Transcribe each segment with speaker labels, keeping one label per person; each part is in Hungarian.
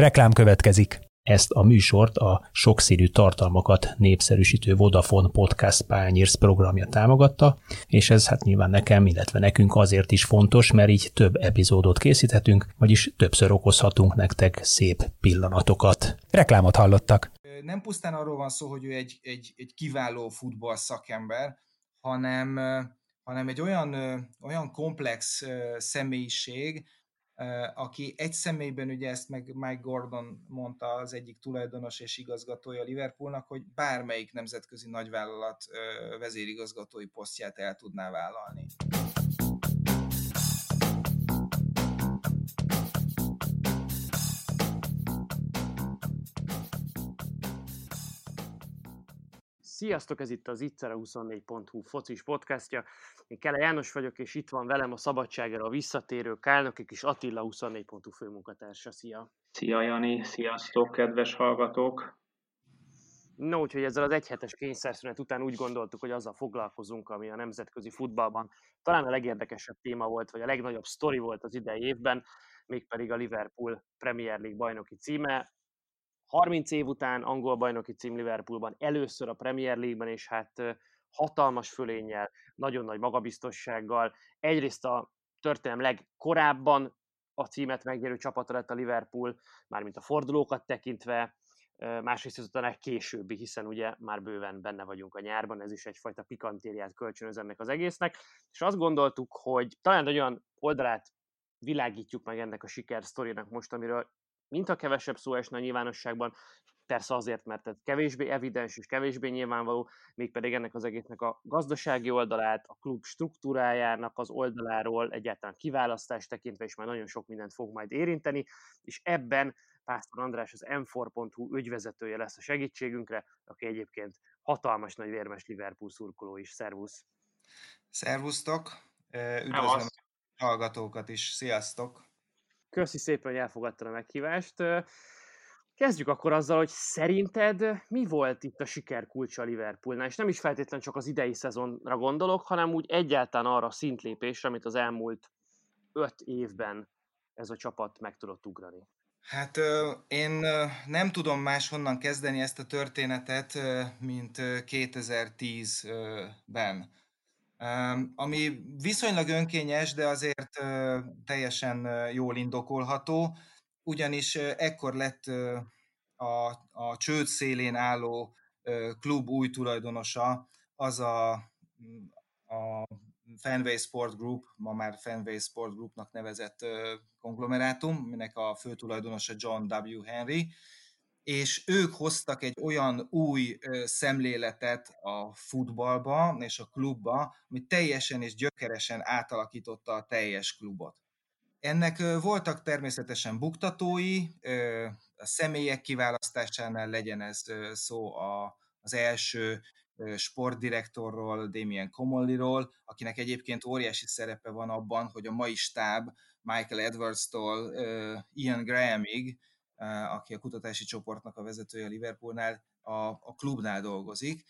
Speaker 1: Reklám következik.
Speaker 2: Ezt a műsort a sokszínű tartalmakat népszerűsítő Vodafone Podcast Pányérsz programja támogatta, és ez hát nyilván nekem, illetve nekünk azért is fontos, mert így több epizódot készíthetünk, vagyis többször okozhatunk nektek szép pillanatokat.
Speaker 1: Reklámot hallottak.
Speaker 3: Nem pusztán arról van szó, hogy ő egy, egy, egy kiváló futball szakember, hanem, hanem egy olyan, olyan komplex személyiség, aki egy személyben, ugye ezt meg Mike Gordon mondta, az egyik tulajdonos és igazgatója Liverpoolnak, hogy bármelyik nemzetközi nagyvállalat vezérigazgatói posztját el tudná vállalni.
Speaker 4: Sziasztok, ez itt az Ittszer24.hu focis podcastja. Én Kele János vagyok, és itt van velem a szabadságra a visszatérő Kálnokik és Attila 24.hu főmunkatársa. Szia!
Speaker 5: Szia Jani, sziasztok, kedves hallgatók!
Speaker 4: No, úgyhogy ezzel az egyhetes kényszerszünet után úgy gondoltuk, hogy azzal foglalkozunk, ami a nemzetközi futballban talán a legérdekesebb téma volt, vagy a legnagyobb sztori volt az idei évben, mégpedig a Liverpool Premier League bajnoki címe. 30 év után angol bajnoki cím Liverpoolban, először a Premier League-ben, és hát hatalmas fölénnyel, nagyon nagy magabiztossággal. Egyrészt a történelem legkorábban a címet megnyerő csapata lett a Liverpool, mármint a fordulókat tekintve, másrészt azután egy későbbi, hiszen ugye már bőven benne vagyunk a nyárban, ez is egyfajta pikantériát kölcsönöz ennek az egésznek, és azt gondoltuk, hogy talán olyan oldalát világítjuk meg ennek a sikersztorinak most, amiről mintha kevesebb szó esne a nyilvánosságban, persze azért, mert ez kevésbé evidens és kevésbé nyilvánvaló, mégpedig ennek az egésznek a gazdasági oldalát, a klub struktúrájának az oldaláról egyáltalán kiválasztást tekintve is már nagyon sok mindent fog majd érinteni, és ebben Pásztor András az m4.hu ügyvezetője lesz a segítségünkre, aki egyébként hatalmas nagy vérmes Liverpool szurkoló is. Szervusz!
Speaker 3: Szervusztok! Üdvözlöm a hallgatókat is. Sziasztok!
Speaker 4: Köszi szépen, hogy elfogadtad a meghívást. Kezdjük akkor azzal, hogy szerinted mi volt itt a siker kulcsa Liverpoolnál, és nem is feltétlenül csak az idei szezonra gondolok, hanem úgy egyáltalán arra a szintlépésre, amit az elmúlt öt évben ez a csapat meg tudott ugrani.
Speaker 3: Hát én nem tudom máshonnan kezdeni ezt a történetet, mint 2010-ben. Ami viszonylag önkényes, de azért teljesen jól indokolható, ugyanis ekkor lett a, a csőd szélén álló klub új tulajdonosa, az a, a Fenway Sport Group, ma már Fenway Sport Groupnak nevezett konglomerátum, minek a fő tulajdonosa John W. Henry, és ők hoztak egy olyan új szemléletet a futballba és a klubba, ami teljesen és gyökeresen átalakította a teljes klubot. Ennek voltak természetesen buktatói, a személyek kiválasztásánál legyen ez szó a, az első sportdirektorról, Damien Comolliról, akinek egyébként óriási szerepe van abban, hogy a mai stáb Michael Edwards-tól Ian Grahamig aki a kutatási csoportnak a vezetője a Liverpoolnál, a, a klubnál dolgozik.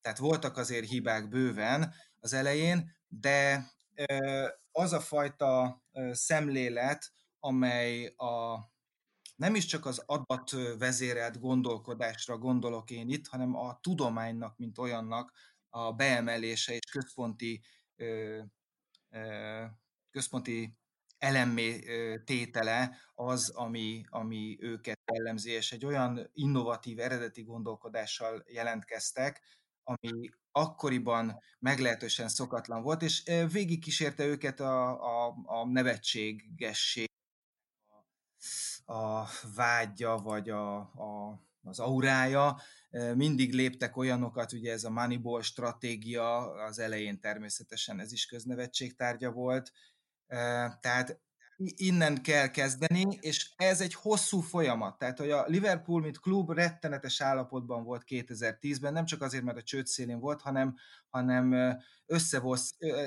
Speaker 3: Tehát voltak azért hibák bőven az elején, de az a fajta szemlélet, amely a, nem is csak az adatvezérelt gondolkodásra gondolok én itt, hanem a tudománynak, mint olyannak a beemelése és központi, központi elemmé tétele az, ami, ami őket jellemzi, és egy olyan innovatív, eredeti gondolkodással jelentkeztek, ami akkoriban meglehetősen szokatlan volt, és végig kísérte őket a, a, a nevetségesség, a, a vágya, vagy a, a, az aurája. Mindig léptek olyanokat, ugye ez a Moneyball stratégia, az elején természetesen ez is köznevetség tárgya volt, tehát innen kell kezdeni, és ez egy hosszú folyamat. Tehát, hogy a Liverpool, mint klub rettenetes állapotban volt 2010-ben, nem csak azért, mert a csőd szélén volt, hanem, hanem össze volt,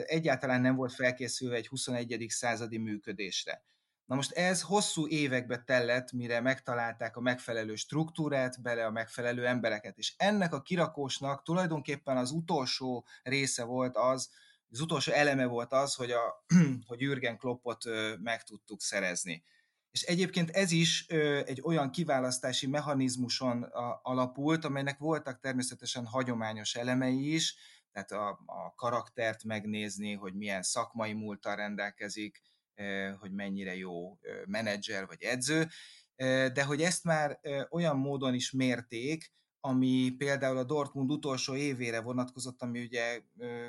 Speaker 3: egyáltalán nem volt felkészülve egy 21. századi működésre. Na most ez hosszú évekbe tellett, mire megtalálták a megfelelő struktúrát, bele a megfelelő embereket. És ennek a kirakósnak tulajdonképpen az utolsó része volt az, az utolsó eleme volt az, hogy, a, hogy Jürgen Kloppot meg tudtuk szerezni. És egyébként ez is egy olyan kiválasztási mechanizmuson alapult, amelynek voltak természetesen hagyományos elemei is, tehát a, a karaktert megnézni, hogy milyen szakmai múltal rendelkezik, hogy mennyire jó menedzser vagy edző, de hogy ezt már olyan módon is mérték, ami például a Dortmund utolsó évére vonatkozott, ami ugye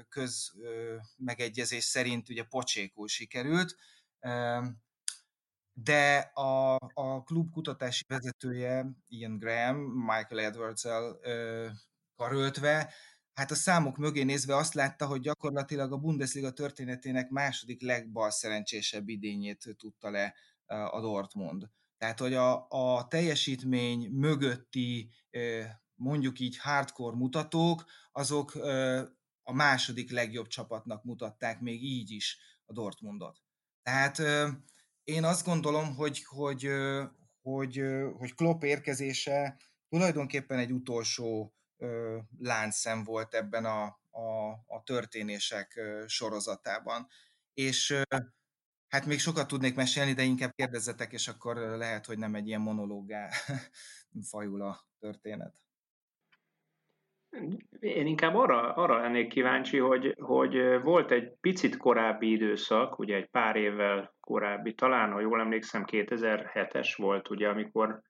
Speaker 3: közmegegyezés szerint ugye pocsékul sikerült, de a, a klub kutatási vezetője, Ian Graham, Michael Edwards-el karöltve, hát a számok mögé nézve azt látta, hogy gyakorlatilag a Bundesliga történetének második legbalszerencsésebb idényét tudta le a Dortmund. Tehát, hogy a, a teljesítmény mögötti mondjuk így hardcore mutatók, azok a második legjobb csapatnak mutatták még így is a Dortmundot. Tehát én azt gondolom, hogy, hogy, hogy, hogy Klopp érkezése tulajdonképpen egy utolsó láncszem volt ebben a, a, a történések sorozatában. És hát még sokat tudnék mesélni, de inkább kérdezzetek, és akkor lehet, hogy nem egy ilyen monológá fajul a történet.
Speaker 5: Én inkább arra, arra lennék kíváncsi, hogy, hogy volt egy picit korábbi időszak, ugye egy pár évvel korábbi, talán, ha jól emlékszem, 2007-es volt, ugye, amikor,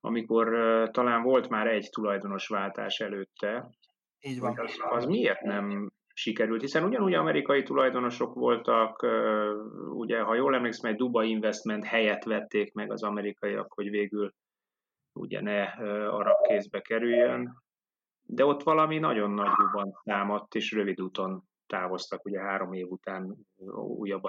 Speaker 5: amikor talán volt már egy tulajdonos váltás előtte.
Speaker 3: Így van.
Speaker 5: Az, az miért nem sikerült, hiszen ugyanúgy amerikai tulajdonosok voltak, ugye, ha jól emlékszem, egy Dubai Investment helyet vették meg az amerikaiak, hogy végül ugye ne arab kézbe kerüljön, de ott valami nagyon nagy van támadt, és rövid úton távoztak, ugye három év után újabb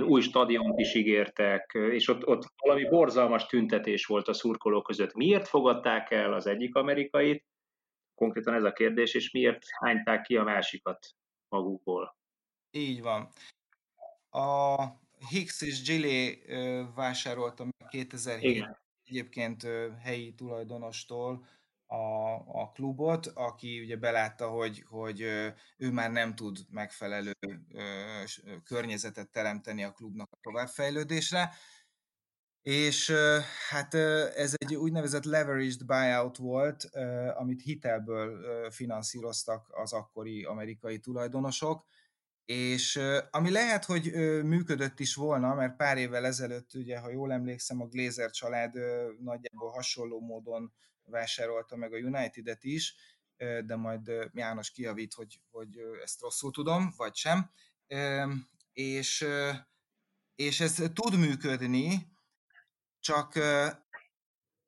Speaker 5: új stadiont is ígértek, és ott, ott valami borzalmas tüntetés volt a szurkolók között. Miért fogadták el az egyik amerikait? Konkrétan ez a kérdés, és miért hányták ki a másikat magukból?
Speaker 3: Így van. A Hicks és Gillet vásároltam 2007 Igen. egyébként helyi tulajdonostól, a, a klubot, aki ugye belátta, hogy, hogy ő már nem tud megfelelő környezetet teremteni a klubnak a továbbfejlődésre, és hát ez egy úgynevezett leveraged buyout volt, amit hitelből finanszíroztak az akkori amerikai tulajdonosok, és ami lehet, hogy működött is volna, mert pár évvel ezelőtt, ugye, ha jól emlékszem, a Glazer család nagyjából hasonló módon vásárolta meg a United-et is, de majd János kiavít, hogy, hogy ezt rosszul tudom, vagy sem. És, és ez tud működni, csak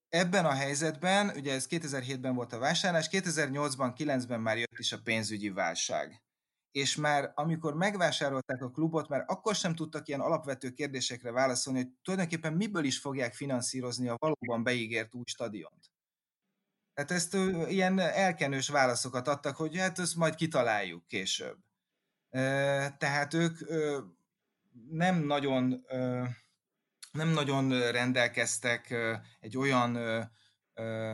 Speaker 3: ebben a helyzetben, ugye ez 2007-ben volt a vásárlás, 2008-ban, 9-ben már jött is a pénzügyi válság. És már amikor megvásárolták a klubot, már akkor sem tudtak ilyen alapvető kérdésekre válaszolni, hogy tulajdonképpen miből is fogják finanszírozni a valóban beígért új stadiont. Tehát ezt ilyen elkenős válaszokat adtak, hogy hát ezt majd kitaláljuk később. Tehát ők nem nagyon, nem nagyon rendelkeztek egy olyan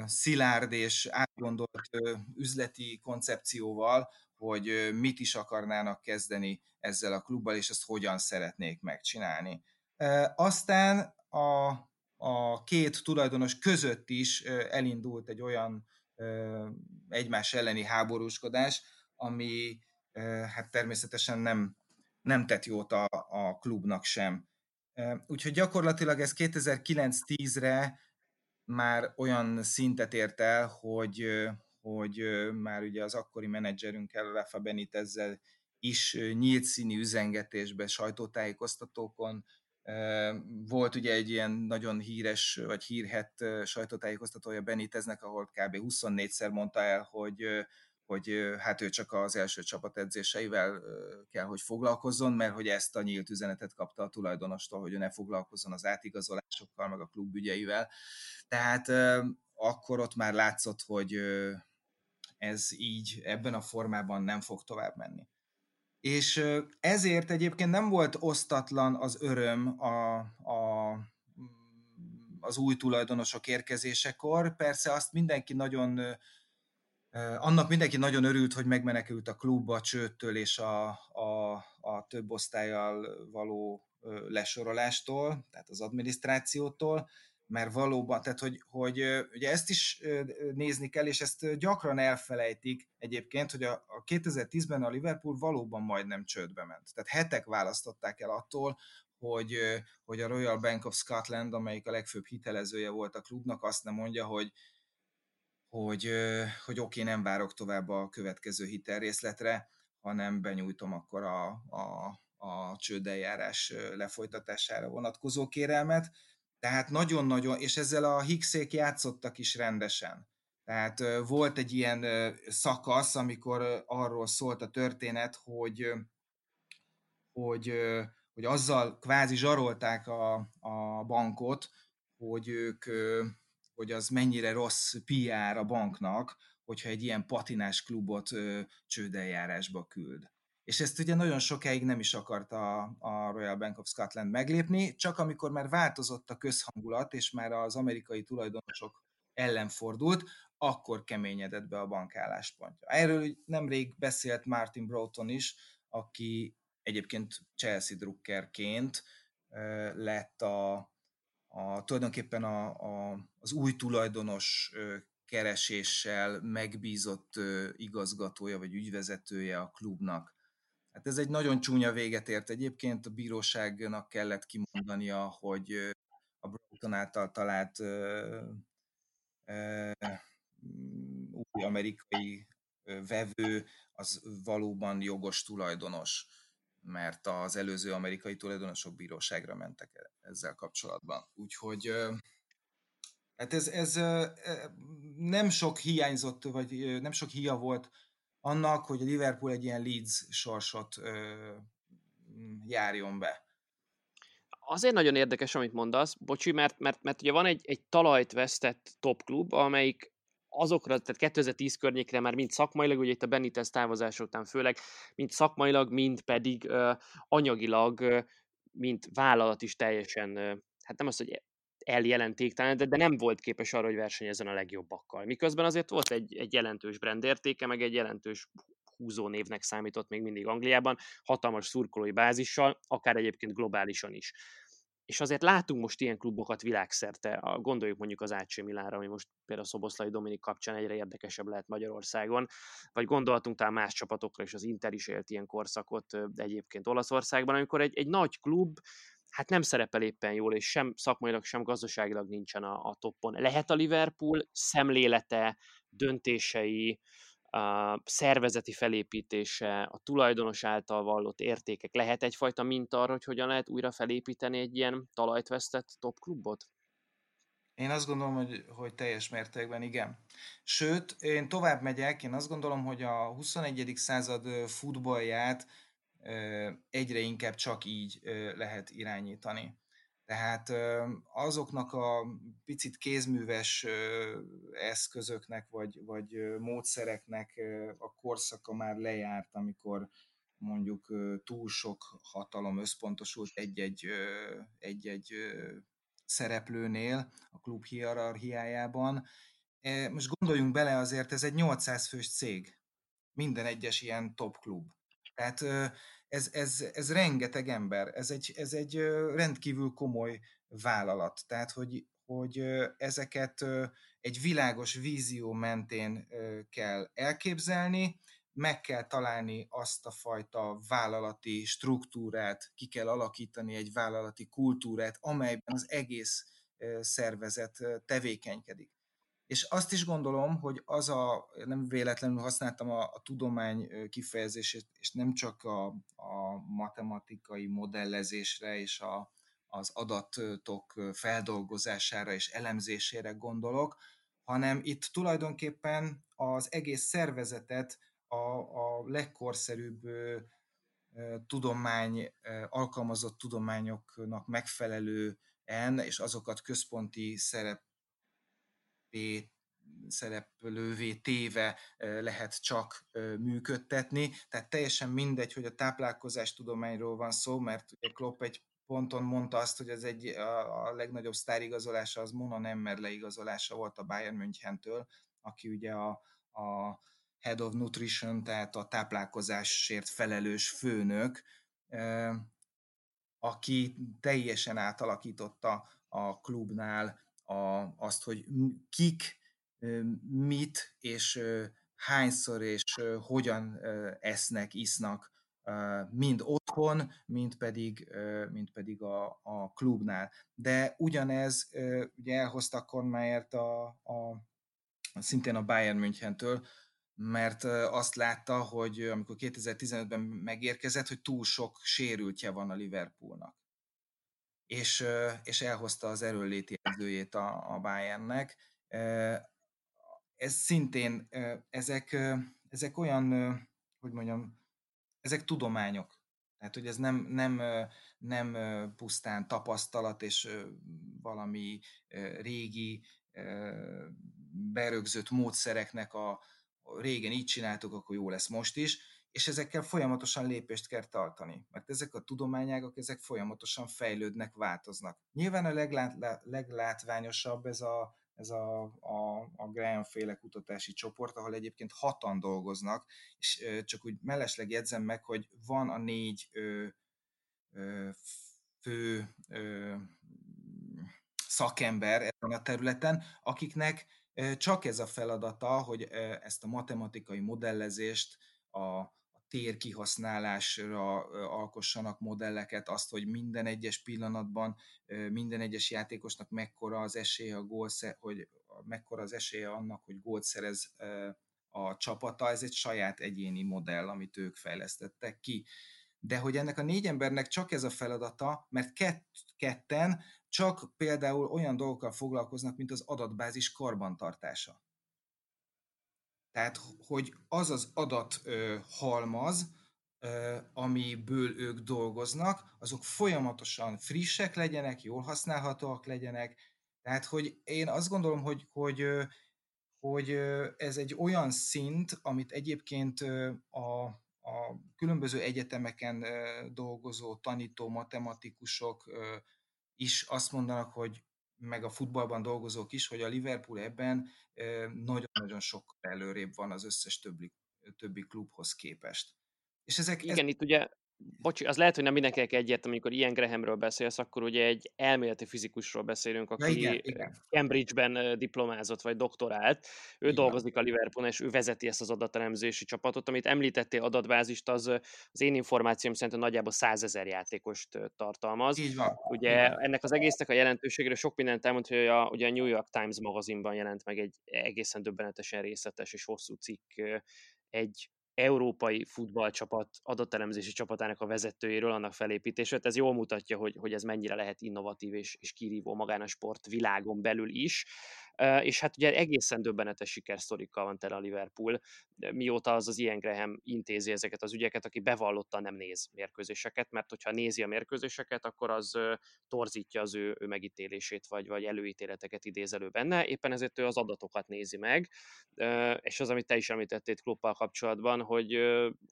Speaker 3: szilárd és átgondolt üzleti koncepcióval, hogy mit is akarnának kezdeni ezzel a klubbal, és ezt hogyan szeretnék megcsinálni. Aztán a a két tulajdonos között is elindult egy olyan egymás elleni háborúskodás, ami hát természetesen nem, nem tett jót a, a klubnak sem. Úgyhogy gyakorlatilag ez 2009-10-re már olyan szintet ért el, hogy, hogy már ugye az akkori menedzserünkkel, Rafa Benitezzel is nyílt színi üzengetésbe, sajtótájékoztatókon volt ugye egy ilyen nagyon híres, vagy hírhet sajtótájékoztatója Beniteznek, ahol kb. 24-szer mondta el, hogy hogy hát ő csak az első csapat edzéseivel kell, hogy foglalkozzon, mert hogy ezt a nyílt üzenetet kapta a tulajdonostól, hogy ő ne foglalkozzon az átigazolásokkal, meg a klub ügyeivel. Tehát akkor ott már látszott, hogy ez így ebben a formában nem fog tovább menni. És ezért egyébként nem volt osztatlan az öröm a, a, az új tulajdonosok érkezésekor. Persze azt mindenki nagyon, annak mindenki nagyon örült, hogy megmenekült a klubba a csőttől és a, a, a több osztályjal való lesorolástól, tehát az adminisztrációtól, mert valóban, tehát hogy, hogy ugye ezt is nézni kell, és ezt gyakran elfelejtik egyébként, hogy a, a 2010-ben a Liverpool valóban majdnem csődbe ment. Tehát hetek választották el attól, hogy, hogy a Royal Bank of Scotland, amelyik a legfőbb hitelezője volt a klubnak, azt nem mondja, hogy hogy, hogy oké, nem várok tovább a következő hitelrészletre, hanem benyújtom akkor a, a, a csődeljárás lefolytatására vonatkozó kérelmet. Tehát nagyon-nagyon, és ezzel a Higgsék játszottak is rendesen. Tehát volt egy ilyen szakasz, amikor arról szólt a történet, hogy, hogy, hogy azzal kvázi zsarolták a, a bankot, hogy ők, hogy az mennyire rossz PR a banknak, hogyha egy ilyen patinás klubot csődeljárásba küld és ezt ugye nagyon sokáig nem is akarta a Royal Bank of Scotland meglépni, csak amikor már változott a közhangulat, és már az amerikai tulajdonosok ellen fordult, akkor keményedett be a bank álláspontja. Erről nemrég beszélt Martin Broughton is, aki egyébként Chelsea drukkerként lett a, a tulajdonképpen a, a, az új tulajdonos kereséssel megbízott igazgatója vagy ügyvezetője a klubnak. Hát ez egy nagyon csúnya véget ért egyébként, a bíróságnak kellett kimondania, hogy a Broughton által talált új amerikai vevő az valóban jogos tulajdonos, mert az előző amerikai tulajdonosok bíróságra mentek e, ezzel kapcsolatban. Úgyhogy hát ez, ez nem sok hiányzott, vagy nem sok hia volt annak, hogy a Liverpool egy ilyen Leeds sorsot járjon be.
Speaker 4: Azért nagyon érdekes, amit mondasz, bocsi, mert, mert, mert ugye van egy, egy talajt vesztett top klub, amelyik azokra, tehát 2010 környékre már mind szakmailag, ugye itt a Benitez távozás után főleg, mind szakmailag, mind pedig uh, anyagilag, mint vállalat is teljesen, hát nem az, hogy eljelentéktelen, de, de nem volt képes arra, hogy versenyezzen a legjobbakkal. Miközben azért volt egy, egy jelentős brand értéke, meg egy jelentős húzó névnek számított még mindig Angliában, hatalmas szurkolói bázissal, akár egyébként globálisan is. És azért látunk most ilyen klubokat világszerte, gondoljuk mondjuk az AC Milánra, ami most például Szoboszlai Dominik kapcsán egyre érdekesebb lehet Magyarországon, vagy gondoltunk talán más csapatokra, és az Inter is élt ilyen korszakot egyébként Olaszországban, amikor egy, egy nagy klub hát nem szerepel éppen jól, és sem szakmailag, sem gazdaságilag nincsen a, a toppon. Lehet a Liverpool szemlélete, döntései, a szervezeti felépítése, a tulajdonos által vallott értékek lehet egyfajta minta arra, hogy hogyan lehet újra felépíteni egy ilyen talajt vesztett top klubot?
Speaker 3: Én azt gondolom, hogy, hogy teljes mértékben igen. Sőt, én tovább megyek, én azt gondolom, hogy a 21. század futballját egyre inkább csak így lehet irányítani. Tehát azoknak a picit kézműves eszközöknek vagy, vagy módszereknek a korszaka már lejárt, amikor mondjuk túl sok hatalom összpontosult egy-egy, egy-egy szereplőnél a klub hierarchiájában. Most gondoljunk bele, azért ez egy 800 fős cég, minden egyes ilyen top klub. Tehát ez, ez, ez rengeteg ember, ez egy, ez egy rendkívül komoly vállalat. Tehát, hogy, hogy ezeket egy világos vízió mentén kell elképzelni, meg kell találni azt a fajta vállalati struktúrát, ki kell alakítani egy vállalati kultúrát, amelyben az egész szervezet tevékenykedik. És azt is gondolom, hogy az a, nem véletlenül használtam a, a tudomány kifejezését, és nem csak a, a matematikai modellezésre és a, az adatok feldolgozására és elemzésére gondolok, hanem itt tulajdonképpen az egész szervezetet a, a legkorszerűbb tudomány, alkalmazott tudományoknak megfelelően, és azokat központi szerep szereplővé téve lehet csak működtetni. Tehát teljesen mindegy, hogy a táplálkozás tudományról van szó, mert ugye Klopp egy ponton mondta azt, hogy ez egy, a, a legnagyobb sztárigazolása az Mona Nemmer leigazolása volt a Bayern Münchentől, aki ugye a, a Head of Nutrition, tehát a táplálkozásért felelős főnök, aki teljesen átalakította a klubnál a, azt, hogy kik mit és hányszor és hogyan esznek, isznak, mind otthon, mind pedig, mind pedig a, a klubnál. De ugyanez ugye elhozta Kornmájert a, a, szintén a Bayern Münchentől, mert azt látta, hogy amikor 2015-ben megérkezett, hogy túl sok sérültje van a Liverpoolnak. És, és elhozta az erőléti edzőjét a, a Bayernnek. Ez szintén, ezek, ezek olyan, hogy mondjam, ezek tudományok. Tehát, hogy ez nem, nem, nem pusztán tapasztalat és valami régi berögzött módszereknek a, régen így csináltuk, akkor jó lesz most is, és ezekkel folyamatosan lépést kell tartani, mert ezek a tudományágak, ezek folyamatosan fejlődnek, változnak. Nyilván a leglát, leglátványosabb ez a, ez a, a, a Graham féle kutatási csoport, ahol egyébként hatan dolgoznak, és csak úgy mellesleg jegyzem meg, hogy van a négy ö, ö, fő ö, szakember ezen a területen, akiknek csak ez a feladata, hogy ezt a matematikai modellezést, a, a tér kihasználásra alkossanak modelleket, azt, hogy minden egyes pillanatban minden egyes játékosnak mekkora az esélye a gól, hogy mekkora az esélye annak, hogy gólt szerez a csapata, ez egy saját egyéni modell, amit ők fejlesztettek ki. De hogy ennek a négy embernek csak ez a feladata, mert kett, ketten csak például olyan dolgokkal foglalkoznak, mint az adatbázis karbantartása. Tehát, hogy az az adat halmaz, ö, amiből ők dolgoznak, azok folyamatosan frissek legyenek, jól használhatóak legyenek. Tehát, hogy én azt gondolom, hogy, hogy, hogy ez egy olyan szint, amit egyébként a, a különböző egyetemeken dolgozó tanító matematikusok, is azt mondanak, hogy meg a futballban dolgozók is, hogy a Liverpool ebben nagyon-nagyon sok előrébb van az összes többi, többi klubhoz képest.
Speaker 4: És ezek, Igen, ez... itt ugye Bocsi, az lehet, hogy nem mindenkinek egyértelmű, amikor ilyen Grahamről beszélsz, akkor ugye egy elméleti fizikusról beszélünk, aki ja, igen, igen. Cambridge-ben diplomázott vagy doktorált. Ő igen. dolgozik a Liverpool és ő vezeti ezt az adatelemzési csapatot. Amit említettél adatbázist, az az én információm szerint nagyjából százezer játékost tartalmaz.
Speaker 3: Így van.
Speaker 4: Ugye igen. ennek az egésznek a jelentőségére sok mindent elmond, hogy a, ugye a New York Times magazinban jelent meg egy egészen döbbenetesen részletes és hosszú cikk egy európai futballcsapat adatelemzési csapatának a vezetőjéről, annak felépítését. Ez jól mutatja, hogy, hogy ez mennyire lehet innovatív és, és kirívó magán a sport világon belül is és hát ugye egészen döbbenetes sikersztorikkal van tele a Liverpool, mióta az az Ian Graham intézi ezeket az ügyeket, aki bevallottan nem néz mérkőzéseket, mert hogyha nézi a mérkőzéseket, akkor az torzítja az ő, ő megítélését, vagy, vagy előítéleteket idéz elő benne, éppen ezért ő az adatokat nézi meg, és az, amit te is említettél Kloppal kapcsolatban, hogy,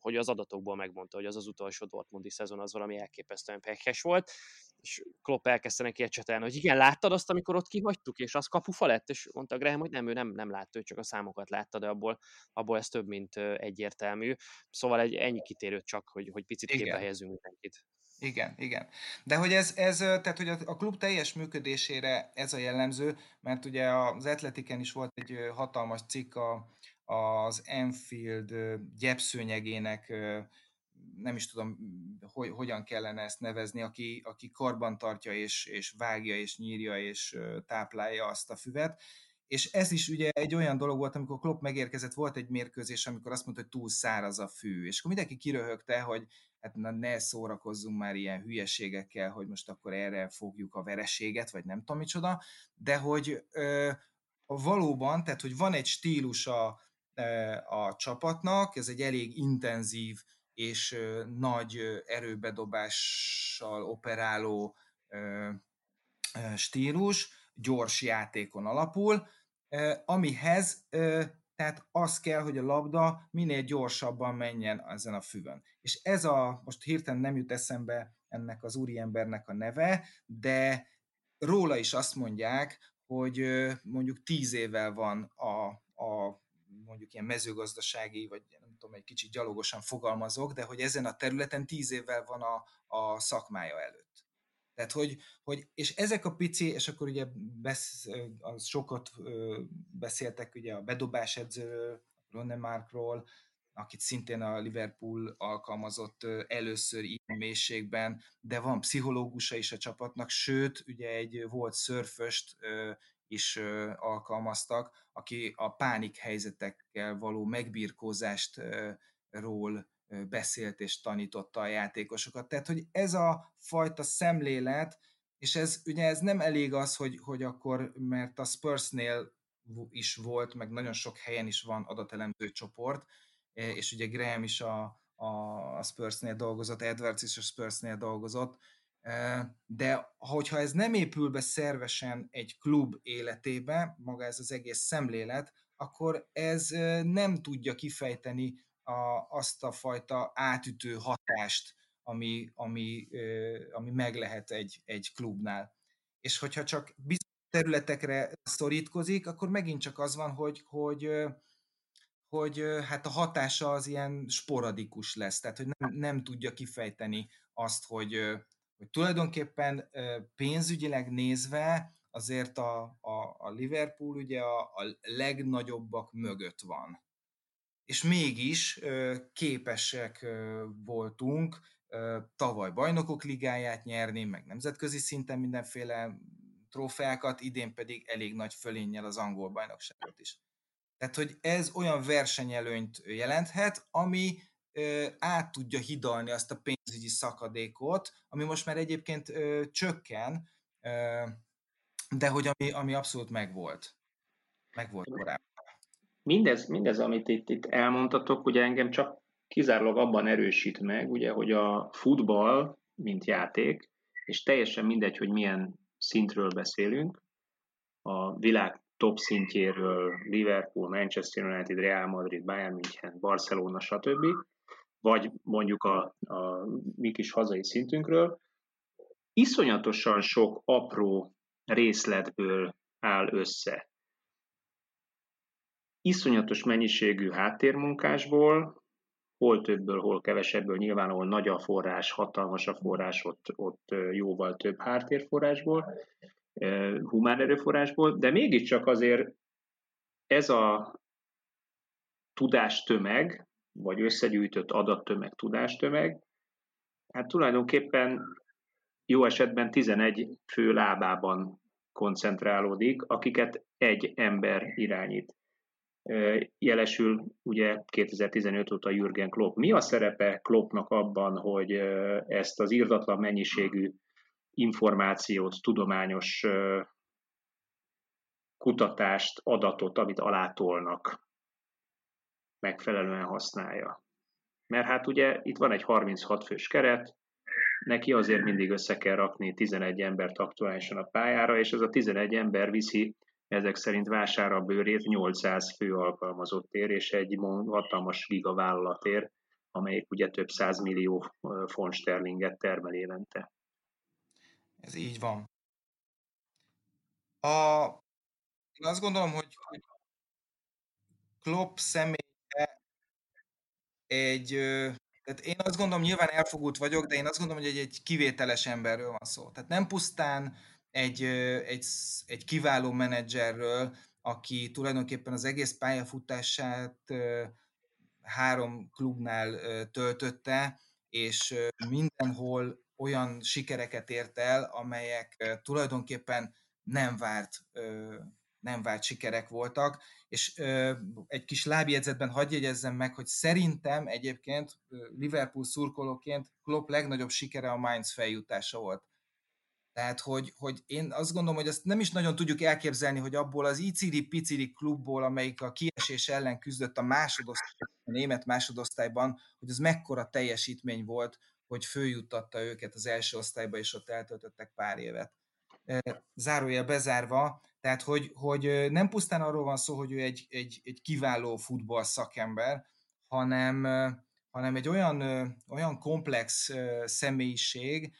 Speaker 4: hogy az adatokból megmondta, hogy az az utolsó Dortmundi szezon az valami elképesztően pekes volt, és Klopp elkezdte neki ecsetelni, hogy igen, láttad azt, amikor ott kihagytuk, és az kapufa lett, és mondta Graham, hogy nem, ő nem, nem látta, ő csak a számokat látta, de abból, abból ez több, mint egyértelmű. Szóval egy ennyi kitérőt csak, hogy, hogy picit igen. képbe helyezünk mindenkit.
Speaker 3: Igen, igen. De hogy ez, ez tehát hogy a klub teljes működésére ez a jellemző, mert ugye az Atletiken is volt egy hatalmas cikk a, az Enfield gyepszőnyegének nem is tudom, hogy, hogyan kellene ezt nevezni, aki, aki karban tartja és, és vágja és nyírja és táplálja azt a füvet. És ez is ugye egy olyan dolog volt, amikor Klopp megérkezett, volt egy mérkőzés, amikor azt mondta, hogy túl száraz a fű, és akkor mindenki kiröhögte, hogy hát na, ne szórakozzunk már ilyen hülyeségekkel, hogy most akkor erre fogjuk a vereséget, vagy nem tudom micsoda, de hogy ö, valóban, tehát hogy van egy stílus a, a csapatnak, ez egy elég intenzív és nagy erőbedobással operáló stílus, gyors játékon alapul, amihez tehát az kell, hogy a labda minél gyorsabban menjen ezen a füvön. És ez a, most hirtelen nem jut eszembe ennek az úriembernek a neve, de róla is azt mondják, hogy mondjuk tíz évvel van a, a mondjuk ilyen mezőgazdasági, vagy nem tudom, egy kicsit gyalogosan fogalmazok, de hogy ezen a területen tíz évvel van a, a szakmája előtt. Tehát, hogy, hogy, és ezek a pici, és akkor ugye besz, az sokat beszéltek ugye a bedobás edzőről, Ronnemarkról, akit szintén a Liverpool alkalmazott először ilyen mélységben, de van pszichológusa is a csapatnak, sőt, ugye egy volt szörföst is alkalmaztak, aki a pánik helyzetekkel való megbirkózástról beszélt és tanította a játékosokat. Tehát, hogy ez a fajta szemlélet, és ez ugye ez nem elég az, hogy, hogy akkor, mert a Spursnél is volt, meg nagyon sok helyen is van adatelemző csoport, és ugye Graham is a, a, a Spursnél dolgozott, Edwards is a Spursnél dolgozott, de hogyha ez nem épül be szervesen egy klub életébe, maga ez az egész szemlélet, akkor ez nem tudja kifejteni a, azt a fajta átütő hatást, ami, ami, ami meg lehet egy, egy klubnál. És hogyha csak bizonyos területekre szorítkozik, akkor megint csak az van, hogy, hogy, hogy hát a hatása az ilyen sporadikus lesz, tehát hogy nem, nem tudja kifejteni azt, hogy, hogy tulajdonképpen pénzügyileg nézve azért a, a, a Liverpool ugye a, a legnagyobbak mögött van és mégis képesek voltunk tavaly bajnokok ligáját nyerni, meg nemzetközi szinten mindenféle trófeákat, idén pedig elég nagy fölénnyel az angol bajnokságot is. Tehát, hogy ez olyan versenyelőnyt jelenthet, ami át tudja hidalni azt a pénzügyi szakadékot, ami most már egyébként csökken, de hogy ami, ami abszolút megvolt. Megvolt korábban
Speaker 5: mindez, mindez, amit itt, itt elmondtatok, ugye engem csak kizárólag abban erősít meg, ugye, hogy a futball, mint játék, és teljesen mindegy, hogy milyen szintről beszélünk, a világ top szintjéről, Liverpool, Manchester United, Real Madrid, Bayern München, Barcelona, stb., vagy mondjuk a, a mi kis hazai szintünkről, iszonyatosan sok apró részletből áll össze. Iszonyatos mennyiségű háttérmunkásból, hol többből, hol kevesebből, nyilván ahol nagy a forrás, hatalmas a forrás, ott, ott jóval több háttérforrásból, humán erőforrásból, de mégiscsak azért ez a tudástömeg, vagy összegyűjtött adattömeg, tudástömeg, hát tulajdonképpen jó esetben 11 fő lábában koncentrálódik, akiket egy ember irányít. Jelesül ugye 2015 óta Jürgen Klopp. Mi a szerepe Kloppnak abban, hogy ezt az írdatlan mennyiségű információt, tudományos kutatást, adatot, amit alátolnak, megfelelően használja? Mert hát ugye itt van egy 36 fős keret, neki azért mindig össze kell rakni 11 embert aktuálisan a pályára, és ez a 11 ember viszi ezek szerint vására a bőrét 800 fő alkalmazott ér, és egy hatalmas gigavállalat ér, amelyik ugye több millió font sterlinget termel évente.
Speaker 3: Ez így van. A, én azt gondolom, hogy, Klopp személye egy, tehát én azt gondolom, nyilván elfogult vagyok, de én azt gondolom, hogy egy, egy kivételes emberről van szó. Tehát nem pusztán egy, egy, egy kiváló menedzserről, aki tulajdonképpen az egész pályafutását három klubnál töltötte, és mindenhol olyan sikereket ért el, amelyek tulajdonképpen nem várt, nem várt sikerek voltak, és egy kis lábjegyzetben hagyj jegyezzem meg, hogy szerintem egyébként Liverpool szurkolóként Klopp legnagyobb sikere a Mainz feljutása volt. Tehát, hogy, hogy én azt gondolom, hogy ezt nem is nagyon tudjuk elképzelni, hogy abból az iciri-piciri klubból, amelyik a kiesés ellen küzdött a másodosztály, a német másodosztályban, hogy az mekkora teljesítmény volt, hogy följuttatta őket az első osztályba, és ott eltöltöttek pár évet. Zárójel bezárva, tehát hogy, hogy nem pusztán arról van szó, hogy ő egy, egy, egy kiváló futball szakember, hanem, hanem egy olyan, olyan komplex személyiség,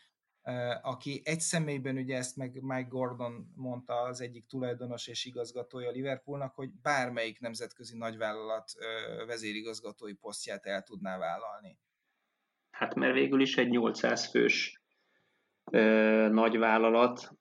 Speaker 3: aki egy személyben, ugye ezt meg Mike Gordon mondta, az egyik tulajdonos és igazgatója Liverpoolnak, hogy bármelyik nemzetközi nagyvállalat vezérigazgatói posztját el tudná vállalni.
Speaker 5: Hát mert végül is egy 800 fős ö, nagy vállalat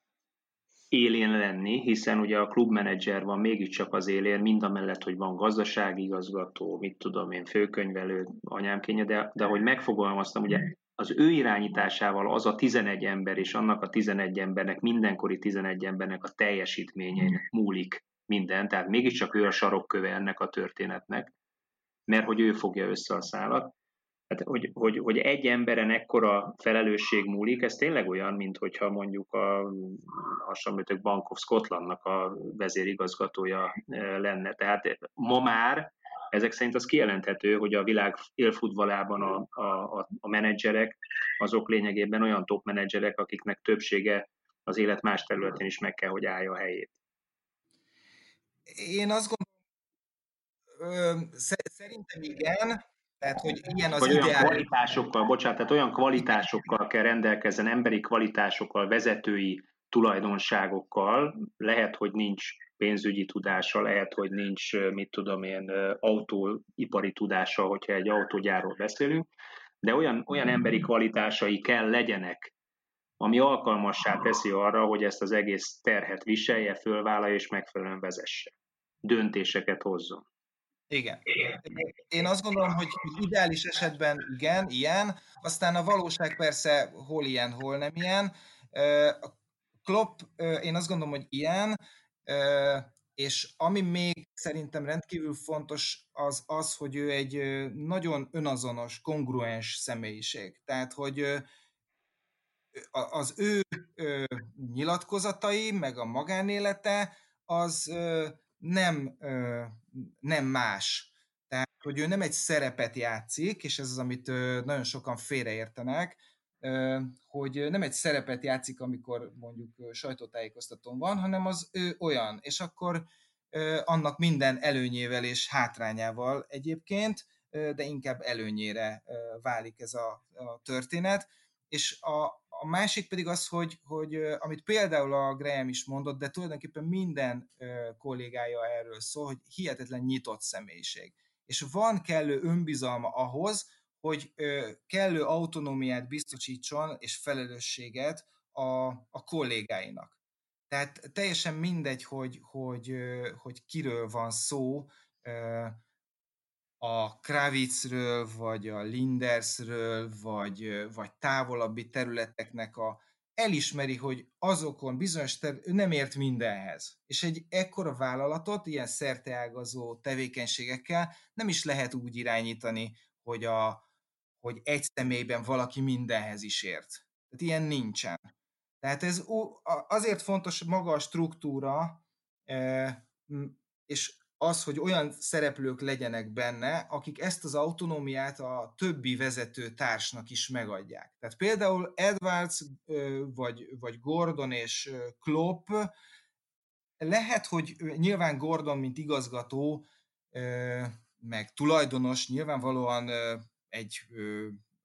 Speaker 5: élén lenni, hiszen ugye a klubmenedzser van mégiscsak az élén, mind a mellett, hogy van gazdasági igazgató, mit tudom én, főkönyvelő, anyámkénye, de, de hogy megfogalmaztam, ugye az ő irányításával az a 11 ember és annak a 11 embernek, mindenkori 11 embernek a teljesítménye múlik minden, tehát mégiscsak ő a sarokköve ennek a történetnek, mert hogy ő fogja össze a szálat. Hát, hogy, hogy, hogy egy emberen ekkora felelősség múlik, ez tényleg olyan, mint hogyha mondjuk a hasonlítok Bank of Scotlandnak a vezérigazgatója eh, lenne. Tehát ma már ezek szerint az kijelenthető, hogy a világ élfutbalában a, a, a menedzserek, azok lényegében olyan top menedzserek, akiknek többsége az élet más területén is meg kell, hogy állja a helyét.
Speaker 3: Én azt gondolom, szerintem igen, tehát, hogy ilyen az
Speaker 5: Vagy ideál... olyan kvalitásokkal, bocsánat, tehát olyan kvalitásokkal kell rendelkezzen, emberi kvalitásokkal, vezetői tulajdonságokkal, lehet, hogy nincs pénzügyi tudása, lehet, hogy nincs, mit tudom én, autóipari tudása, hogyha egy autógyárról beszélünk, de olyan, olyan emberi kvalitásai kell legyenek, ami alkalmassá teszi arra, hogy ezt az egész terhet viselje, fölvállalja és megfelelően vezesse. Döntéseket hozzon.
Speaker 3: Igen. Én azt gondolom, hogy ideális esetben igen, ilyen, aztán a valóság persze hol ilyen, hol nem ilyen. A Klopp, én azt gondolom, hogy ilyen, és ami még szerintem rendkívül fontos, az az, hogy ő egy nagyon önazonos, kongruens személyiség. Tehát, hogy az ő nyilatkozatai, meg a magánélete, az nem, nem más. Tehát, hogy ő nem egy szerepet játszik, és ez az, amit nagyon sokan félreértenek, hogy nem egy szerepet játszik, amikor mondjuk sajtótájékoztatón van, hanem az ő olyan, és akkor annak minden előnyével és hátrányával egyébként, de inkább előnyére válik ez a, a történet, és a, a másik pedig az, hogy, hogy amit például a Graham is mondott, de tulajdonképpen minden kollégája erről szól, hogy hihetetlen nyitott személyiség. És van kellő önbizalma ahhoz, hogy kellő autonómiát biztosítson és felelősséget a, a kollégáinak. Tehát teljesen mindegy, hogy, hogy, hogy kiről van szó, a Kravitzről, vagy a Lindersről, vagy, vagy távolabbi területeknek a, elismeri, hogy azokon bizonyos ter- nem ért mindenhez. És egy ekkora vállalatot, ilyen szerteágazó tevékenységekkel nem is lehet úgy irányítani, hogy, a, hogy egy személyben valaki mindenhez is ért. Tehát ilyen nincsen. Tehát ez azért fontos maga a struktúra, és az, hogy olyan szereplők legyenek benne, akik ezt az autonómiát a többi vezető társnak is megadják. Tehát például Edwards, vagy, vagy Gordon és Klopp, lehet, hogy nyilván Gordon, mint igazgató, meg tulajdonos nyilvánvalóan egy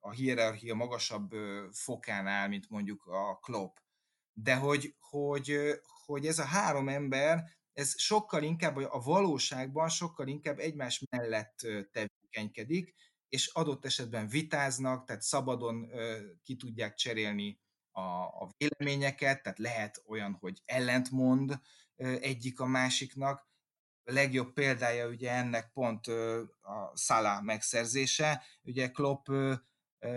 Speaker 3: a hierarchia magasabb fokán áll, mint mondjuk a Klopp. De hogy, hogy, hogy ez a három ember ez sokkal inkább a valóságban sokkal inkább egymás mellett tevékenykedik, és adott esetben vitáznak, tehát szabadon ki tudják cserélni a, a véleményeket, tehát lehet olyan, hogy ellentmond egyik a másiknak. A legjobb példája ugye ennek pont a Salah megszerzése. Ugye Klopp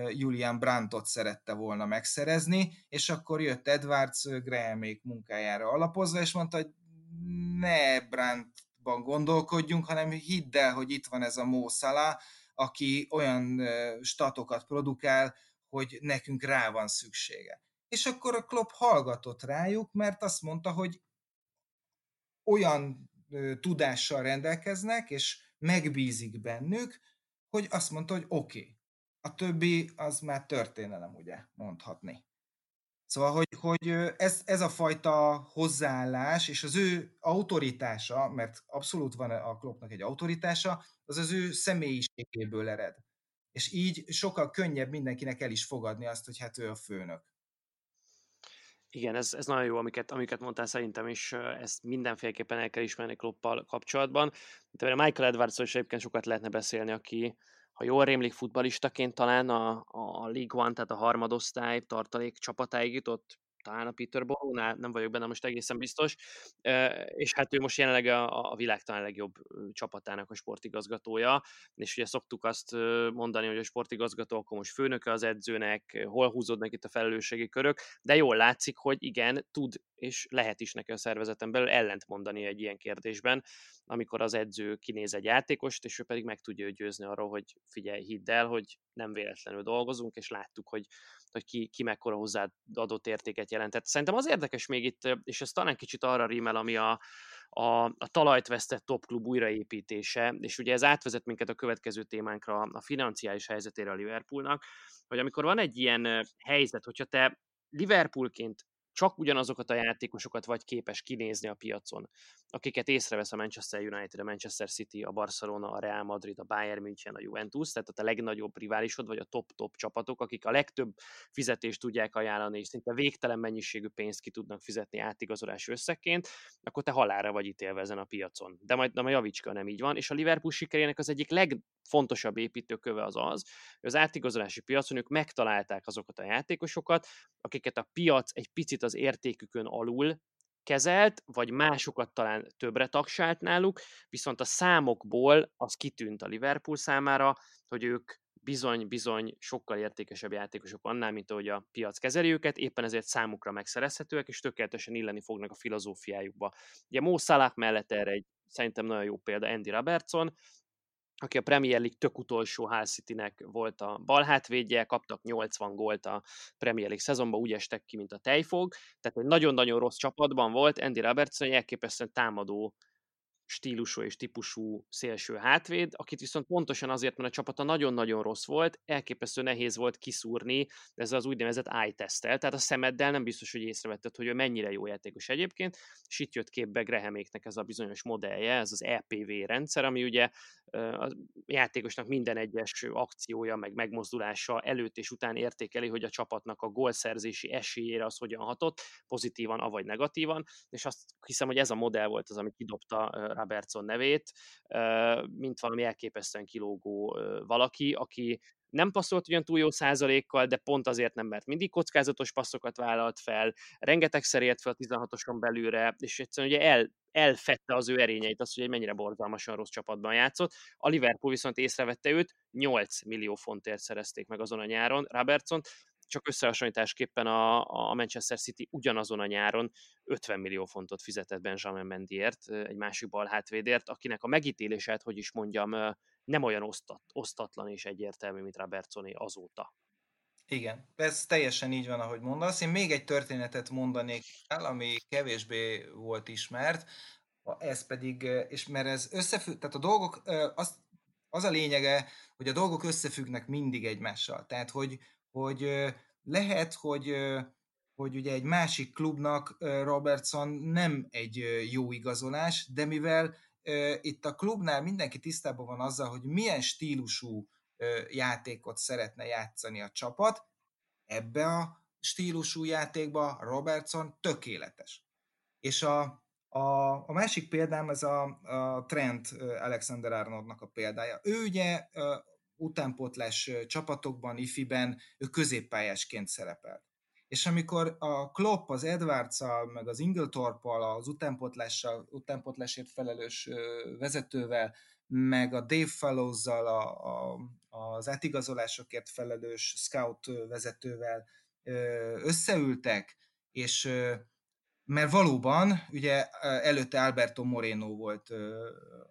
Speaker 3: Julian Brandtot szerette volna megszerezni, és akkor jött Edwards Grahamék munkájára alapozva, és mondta, hogy ne Brandtban gondolkodjunk, hanem hidd el, hogy itt van ez a Mo aki olyan statokat produkál, hogy nekünk rá van szüksége. És akkor a Klopp hallgatott rájuk, mert azt mondta, hogy olyan tudással rendelkeznek, és megbízik bennük, hogy azt mondta, hogy oké. Okay. A többi az már történelem, ugye, mondhatni. Szóval, hogy, hogy ez, ez a fajta hozzáállás, és az ő autoritása, mert abszolút van a klubnak egy autoritása, az az ő személyiségéből ered. És így sokkal könnyebb mindenkinek el is fogadni azt, hogy hát ő a főnök.
Speaker 4: Igen, ez, ez nagyon jó, amiket, amiket mondtál szerintem, és ezt mindenféleképpen el kell ismerni Kloppal kapcsolatban. De Michael edwards is egyébként sokat lehetne beszélni, aki, ha jól rémlik futbalistaként talán a, a League One, tehát a harmadosztály tartalék csapatáig jutott, talán a Peterborough-nál, nem vagyok benne most egészen biztos, és hát ő most jelenleg a, a világ talán legjobb csapatának a sportigazgatója, és ugye szoktuk azt mondani, hogy a sportigazgató akkor most főnöke az edzőnek, hol húzódnak itt a felelősségi körök, de jól látszik, hogy igen, tud és lehet is neki a szervezeten belül ellent mondani egy ilyen kérdésben, amikor az edző kinéz egy játékost, és ő pedig meg tudja győzni arról, hogy figyelj, hidd el, hogy nem véletlenül dolgozunk, és láttuk, hogy hogy ki, ki mekkora hozzáadott értéket jelentett. Szerintem az érdekes még itt, és ez talán kicsit arra rímel, ami a, a, a talajt vesztett topklub újraépítése, és ugye ez átvezet minket a következő témánkra, a financiális helyzetére a Liverpoolnak, hogy amikor van egy ilyen helyzet, hogyha te Liverpoolként csak ugyanazokat a játékosokat vagy képes kinézni a piacon, akiket észrevesz a Manchester United, a Manchester City, a Barcelona, a Real Madrid, a Bayern München, a Juventus, tehát a legnagyobb riválisod, vagy a top-top csapatok, akik a legtöbb fizetést tudják ajánlani, és szinte végtelen mennyiségű pénzt ki tudnak fizetni átigazolási összegként, akkor te halára vagy ítélve ezen a piacon. De majd, majd javicska nem így van, és a Liverpool sikerének az egyik legfontosabb építőköve az az, hogy az átigazolási piacon ők megtalálták azokat a játékosokat, akiket a piac egy picit az értékükön alul kezelt, vagy másokat talán többre tagsált náluk, viszont a számokból az kitűnt a Liverpool számára, hogy ők bizony-bizony sokkal értékesebb játékosok annál, mint ahogy a piac kezeli őket, éppen ezért számukra megszerezhetőek, és tökéletesen illeni fognak a filozófiájukba. Ugye Mo Salah mellett erre egy szerintem nagyon jó példa Andy Robertson, aki a Premier League tök utolsó Hull City-nek volt a bal kaptak 80 gólt a Premier League szezonban, úgy estek ki, mint a tejfog, tehát egy nagyon-nagyon rossz csapatban volt, Andy Robertson egy elképesztően támadó stílusú és típusú szélső hátvéd, akit viszont pontosan azért, mert a csapata nagyon-nagyon rossz volt, elképesztő nehéz volt kiszúrni ez az úgynevezett eye tesztel, tehát a szemeddel nem biztos, hogy észrevetted, hogy ő mennyire jó játékos egyébként, és itt jött képbe Grahaméknek ez a bizonyos modellje, ez az EPV rendszer, ami ugye a játékosnak minden egyes akciója, meg megmozdulása előtt és után értékeli, hogy a csapatnak a gólszerzési esélyére az hogyan hatott, pozitívan, avagy negatívan, és azt hiszem, hogy ez a modell volt az, ami kidobta Robertson nevét, mint valami elképesztően kilógó valaki, aki nem passzolt ugyan túl jó százalékkal, de pont azért nem, mert mindig kockázatos passzokat vállalt fel, rengetegszer ért fel a 16-oson belülre, és egyszerűen ugye el, elfette az ő erényeit, azt, hogy egy mennyire borzalmasan rossz csapatban játszott. A Liverpool viszont észrevette őt, 8 millió fontért szerezték meg azon a nyáron Robertson, csak összehasonlításképpen a, a Manchester City ugyanazon a nyáron 50 millió fontot fizetett Benjamin Mendiért, egy másik bal hátvédért, akinek a megítélését, hogy is mondjam, nem olyan osztat, osztatlan és egyértelmű, mint Robertsoné azóta.
Speaker 3: Igen, ez teljesen így van, ahogy mondasz. Én még egy történetet mondanék el, ami kevésbé volt ismert, ez pedig, és mert ez összefügg, tehát a dolgok, az, az a lényege, hogy a dolgok összefüggnek mindig egymással. Tehát, hogy, hogy lehet, hogy, hogy ugye egy másik klubnak Robertson nem egy jó igazolás, de mivel itt a klubnál mindenki tisztában van azzal, hogy milyen stílusú játékot szeretne játszani a csapat, ebbe a stílusú játékba Robertson tökéletes. És a, a, a másik példám ez a, a Trent Alexander Arnoldnak a példája. Ő ugye utánpótlás csapatokban, ifiben ő középpályásként szerepelt. És amikor a Klopp az edwards meg az Ingletorp-al, az utánpótlással, utánpótlásért felelős vezetővel, meg a Dave fellows a, a, az átigazolásokért felelős scout vezetővel összeültek, és mert valóban, ugye előtte Alberto Moreno volt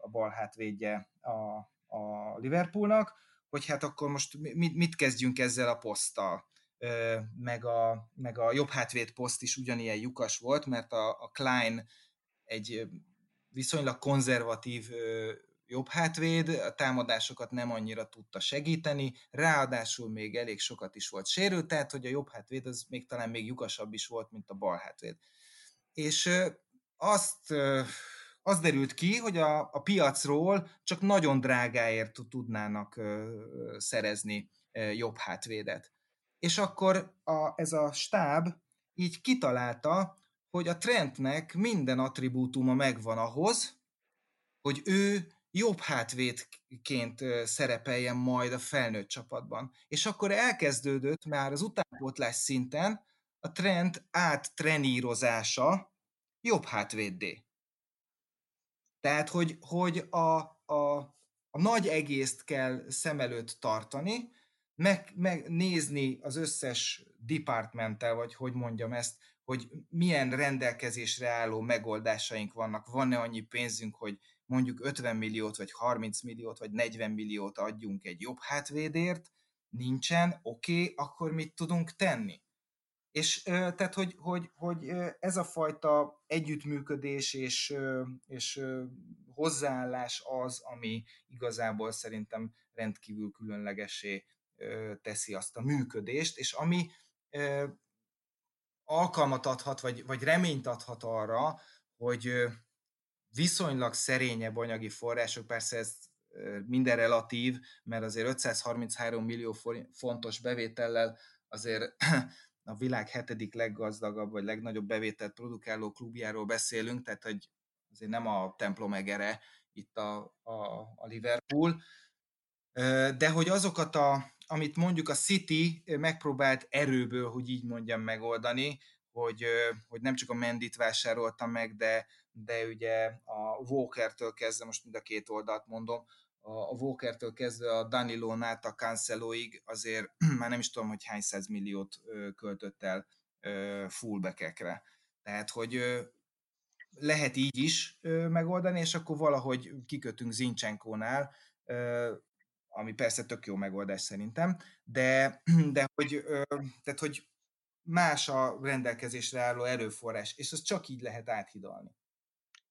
Speaker 3: a bal hátvédje a, a Liverpoolnak, hogy hát akkor most mit, mit kezdjünk ezzel a poszttal. Meg a, meg a jobb hátvéd poszt is ugyanilyen lyukas volt, mert a, a Klein egy viszonylag konzervatív jobb hátvéd, a támadásokat nem annyira tudta segíteni, ráadásul még elég sokat is volt sérült, tehát hogy a jobb hátvéd az még talán még lyukasabb is volt, mint a bal hátvéd. És azt az derült ki, hogy a, a piacról csak nagyon drágáért tudnának ö, szerezni ö, jobb hátvédet. És akkor a, ez a stáb így kitalálta, hogy a Trentnek minden attribútuma megvan ahhoz, hogy ő jobb hátvédként szerepeljen majd a felnőtt csapatban. És akkor elkezdődött már az utánpótlás szinten a trend áttrenírozása jobb hátvéddé. Tehát, hogy, hogy a, a, a nagy egészt kell szem előtt tartani, meg, megnézni az összes departmenttel, vagy hogy mondjam ezt, hogy milyen rendelkezésre álló megoldásaink vannak, van-e annyi pénzünk, hogy mondjuk 50 milliót, vagy 30 milliót, vagy 40 milliót adjunk egy jobb hátvédért, nincsen, oké, okay, akkor mit tudunk tenni? És tehát, hogy, hogy, hogy ez a fajta együttműködés és, és hozzáállás az, ami igazából szerintem rendkívül különlegesé teszi azt a működést, és ami alkalmat adhat, vagy, vagy reményt adhat arra, hogy viszonylag szerényebb anyagi források, persze ez minden relatív, mert azért 533 millió fontos bevétellel azért a világ hetedik leggazdagabb, vagy legnagyobb bevételt produkáló klubjáról beszélünk, tehát hogy azért nem a templom egere itt a, a, a Liverpool, de hogy azokat a, amit mondjuk a City megpróbált erőből, hogy így mondjam, megoldani, hogy, hogy nem csak a Mendit vásárolta meg, de, de ugye a Walker-től kezdve, most mind a két oldalt mondom, a Walker-től kezdve a Danilo át a Canceloig azért már nem is tudom, hogy hány száz milliót költött el fullbackekre. Tehát, hogy lehet így is megoldani, és akkor valahogy kikötünk Zincsenkónál, ami persze tök jó megoldás szerintem, de, de hogy, tehát, hogy más a rendelkezésre álló erőforrás, és az csak így lehet áthidalni.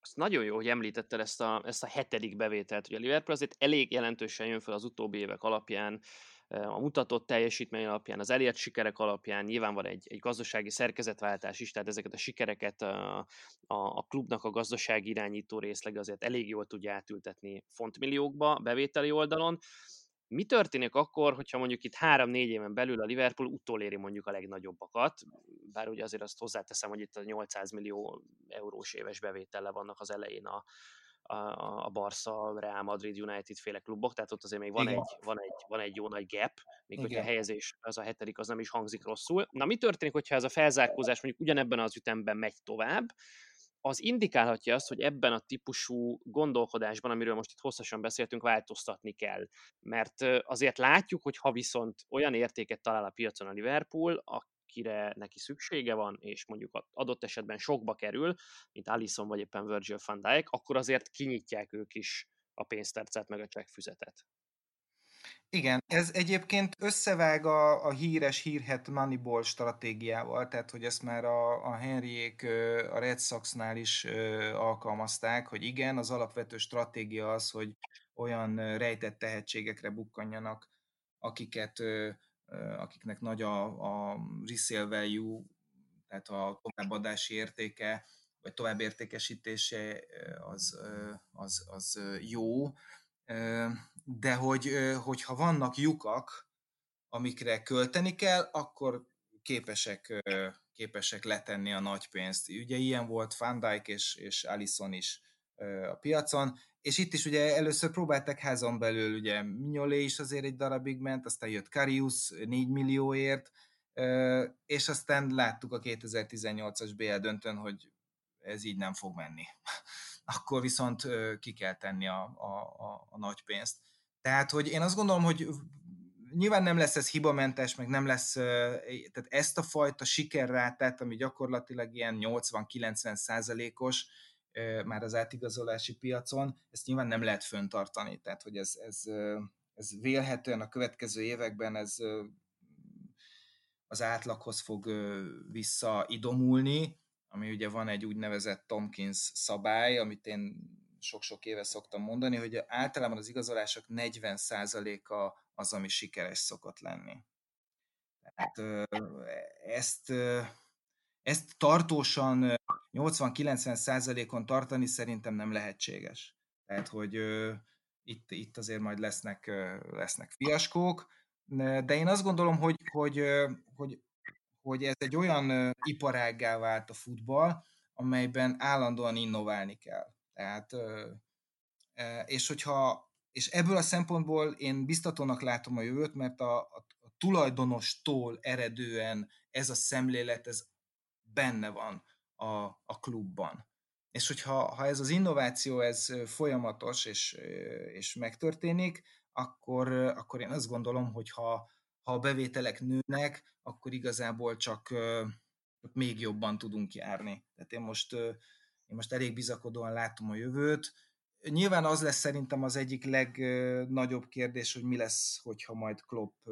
Speaker 4: Az nagyon jó, hogy említetted ezt a, ezt a hetedik bevételt, hogy a Liverpool azért elég jelentősen jön fel az utóbbi évek alapján, a mutatott teljesítmény alapján, az elért sikerek alapján. Nyilván van egy, egy gazdasági szerkezetváltás is, tehát ezeket a sikereket a, a, a klubnak a gazdasági irányító részleg azért elég jól tudja átültetni fontmilliókba bevételi oldalon, mi történik akkor, hogyha mondjuk itt három-négy éven belül a Liverpool utoléri mondjuk a legnagyobbakat, bár ugye azért azt hozzáteszem, hogy itt a 800 millió eurós éves bevétele vannak az elején a, a, a Barca, Real Madrid, United féle klubok, tehát ott azért még van, egy, van, egy, van egy jó nagy gap, még Igen. hogyha a helyezés, az a hetedik, az nem is hangzik rosszul. Na mi történik, hogyha ez a felzárkózás mondjuk ugyanebben az ütemben megy tovább, az indikálhatja azt, hogy ebben a típusú gondolkodásban, amiről most itt hosszasan beszéltünk, változtatni kell. Mert azért látjuk, hogy ha viszont olyan értéket talál a piacon a Liverpool, akire neki szüksége van, és mondjuk adott esetben sokba kerül, mint Alisson vagy éppen Virgil van Dijk, akkor azért kinyitják ők is a pénztercet meg a csekkfüzetet.
Speaker 3: Igen, ez egyébként összevág a, a híres, hírhet Moneyball stratégiával, tehát hogy ezt már a, a Henryék a Red Sox-nál is alkalmazták, hogy igen, az alapvető stratégia az, hogy olyan rejtett tehetségekre bukkanjanak, akiket, akiknek nagy a, a resale value, tehát a továbbadási értéke, vagy továbbértékesítése az, az, az jó, de hogy, hogyha vannak lyukak, amikre költeni kell, akkor képesek, képesek letenni a nagy pénzt. Ugye ilyen volt Van Dijk és, és Allison is a piacon, és itt is ugye először próbáltak házon belül, ugye Mignolé is azért egy darabig ment, aztán jött Karius 4 millióért, és aztán láttuk a 2018-as BL döntőn, hogy ez így nem fog menni. Akkor viszont ki kell tenni a, a, a, a nagy pénzt. Tehát, hogy én azt gondolom, hogy nyilván nem lesz ez hibamentes, meg nem lesz, tehát ezt a fajta sikerrátát, ami gyakorlatilag ilyen 80-90 százalékos, már az átigazolási piacon, ezt nyilván nem lehet föntartani. Tehát, hogy ez, ez, ez vélhetően a következő években ez az átlaghoz fog visszaidomulni, ami ugye van egy úgynevezett Tomkins szabály, amit én sok-sok éve szoktam mondani, hogy általában az igazolások 40%-a az, ami sikeres szokott lenni. Tehát ezt, ezt tartósan 80-90%-on tartani szerintem nem lehetséges. Tehát, hogy itt, itt azért majd lesznek, lesznek fiaskók, de én azt gondolom, hogy, hogy, hogy, hogy ez egy olyan iparággá vált a futball, amelyben állandóan innoválni kell. Tehát És hogyha és ebből a szempontból én biztatónak látom a jövőt, mert a, a, a tulajdonostól eredően ez a szemlélet, ez benne van a, a klubban. És hogyha ha ez az innováció ez folyamatos és, és megtörténik, akkor, akkor én azt gondolom, hogy ha, ha a bevételek nőnek, akkor igazából csak még jobban tudunk járni. Tehát én most, én most elég bizakodóan látom a jövőt. Nyilván az lesz szerintem az egyik legnagyobb kérdés, hogy mi lesz, hogyha majd Klopp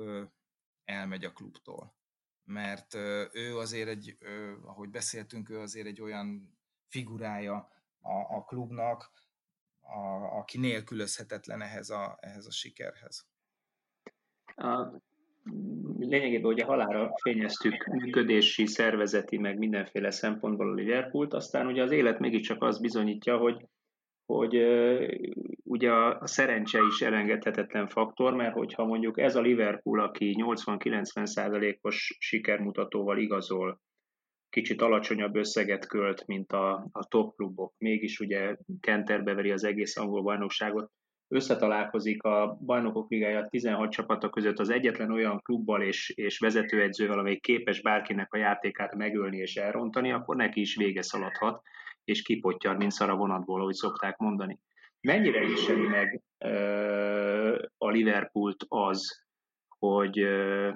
Speaker 3: elmegy a klubtól. Mert ő azért egy, ahogy beszéltünk, ő azért egy olyan figurája a, a klubnak, a, aki nélkülözhetetlen ehhez a, ehhez a sikerhez.
Speaker 5: Lényegében ugye halára fényeztük működési, szervezeti, meg mindenféle szempontból a Liverpoolt, aztán ugye az élet mégiscsak azt bizonyítja, hogy, hogy ugye a szerencse is elengedhetetlen faktor, mert hogyha mondjuk ez a Liverpool, aki 80-90 százalékos sikermutatóval igazol, kicsit alacsonyabb összeget költ, mint a, a top klubok, mégis ugye Kenterbe veri az egész angol bajnokságot, összetalálkozik a bajnokok ligája 16 csapata között az egyetlen olyan klubbal és, és vezetőedzővel, amely képes bárkinek a játékát megölni és elrontani, akkor neki is vége szaladhat, és kipottyan, mint szara vonatból, ahogy szokták mondani. Mennyire viseli meg uh, a Liverpoolt az, hogy uh,